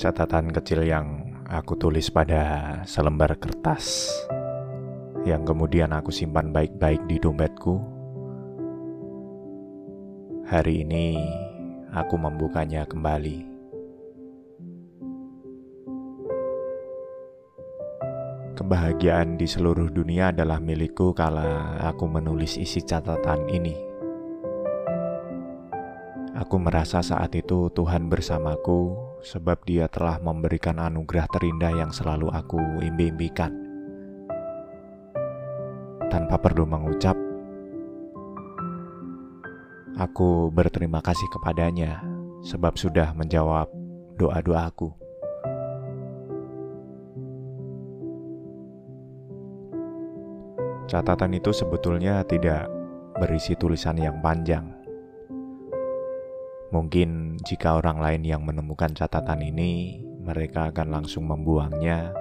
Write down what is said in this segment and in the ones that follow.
catatan kecil yang aku tulis pada selembar kertas yang kemudian aku simpan baik-baik di dompetku. Hari ini aku membukanya kembali. Kebahagiaan di seluruh dunia adalah milikku kala aku menulis isi catatan ini. Aku merasa saat itu Tuhan bersamaku sebab dia telah memberikan anugerah terindah yang selalu aku imbi-imbikan. Tanpa perlu mengucap, aku berterima kasih kepadanya sebab sudah menjawab doa-doaku. Catatan itu sebetulnya tidak berisi tulisan yang panjang Mungkin jika orang lain yang menemukan catatan ini, mereka akan langsung membuangnya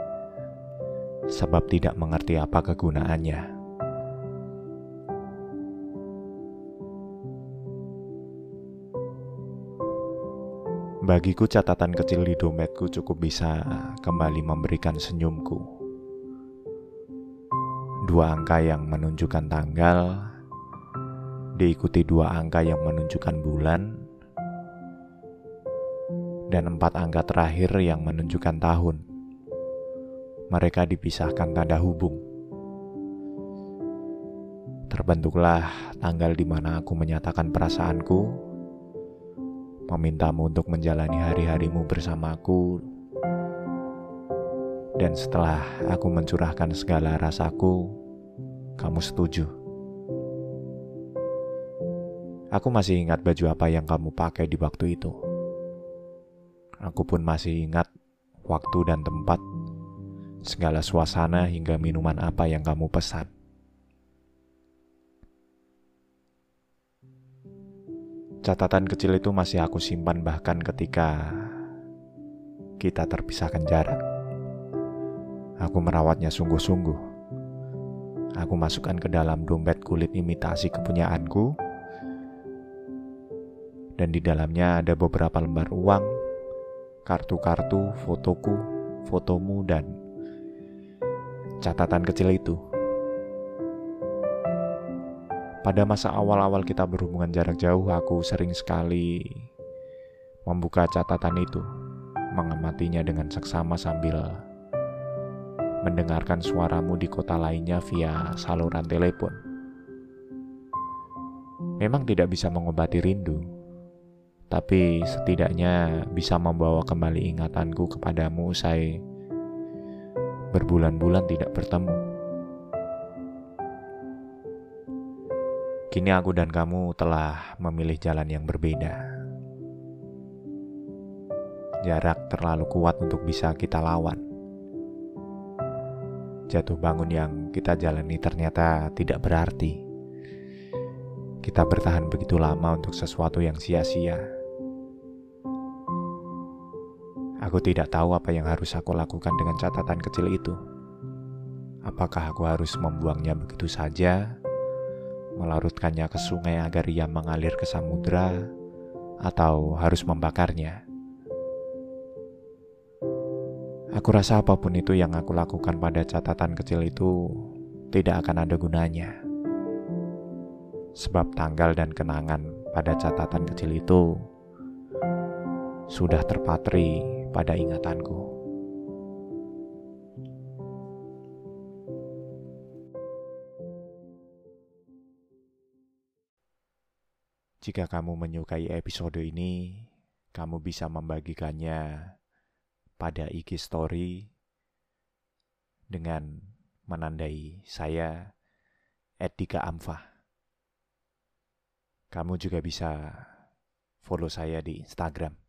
sebab tidak mengerti apa kegunaannya. Bagiku catatan kecil di dompetku cukup bisa kembali memberikan senyumku. Dua angka yang menunjukkan tanggal, diikuti dua angka yang menunjukkan bulan, dan empat angka terakhir yang menunjukkan tahun. Mereka dipisahkan tanda hubung. Terbentuklah tanggal di mana aku menyatakan perasaanku, memintamu untuk menjalani hari-harimu bersamaku, dan setelah aku mencurahkan segala rasaku, kamu setuju. Aku masih ingat baju apa yang kamu pakai di waktu itu. Aku pun masih ingat waktu dan tempat, segala suasana hingga minuman apa yang kamu pesan. Catatan kecil itu masih aku simpan bahkan ketika kita terpisahkan jarak. Aku merawatnya sungguh-sungguh. Aku masukkan ke dalam dompet kulit imitasi kepunyaanku, dan di dalamnya ada beberapa lembar uang kartu-kartu, fotoku, fotomu, dan catatan kecil itu. Pada masa awal-awal kita berhubungan jarak jauh, aku sering sekali membuka catatan itu, mengamatinya dengan seksama sambil mendengarkan suaramu di kota lainnya via saluran telepon. Memang tidak bisa mengobati rindu, tapi setidaknya bisa membawa kembali ingatanku kepadamu usai berbulan-bulan tidak bertemu. Kini aku dan kamu telah memilih jalan yang berbeda. Jarak terlalu kuat untuk bisa kita lawan. Jatuh bangun yang kita jalani ternyata tidak berarti. Kita bertahan begitu lama untuk sesuatu yang sia-sia Aku tidak tahu apa yang harus aku lakukan dengan catatan kecil itu. Apakah aku harus membuangnya begitu saja, melarutkannya ke sungai agar ia mengalir ke samudera, atau harus membakarnya? Aku rasa apa pun itu yang aku lakukan pada catatan kecil itu tidak akan ada gunanya. Sebab tanggal dan kenangan pada catatan kecil itu sudah terpatri pada ingatanku. Jika kamu menyukai episode ini, kamu bisa membagikannya pada IG Story dengan menandai saya Edika Amfa. Kamu juga bisa follow saya di Instagram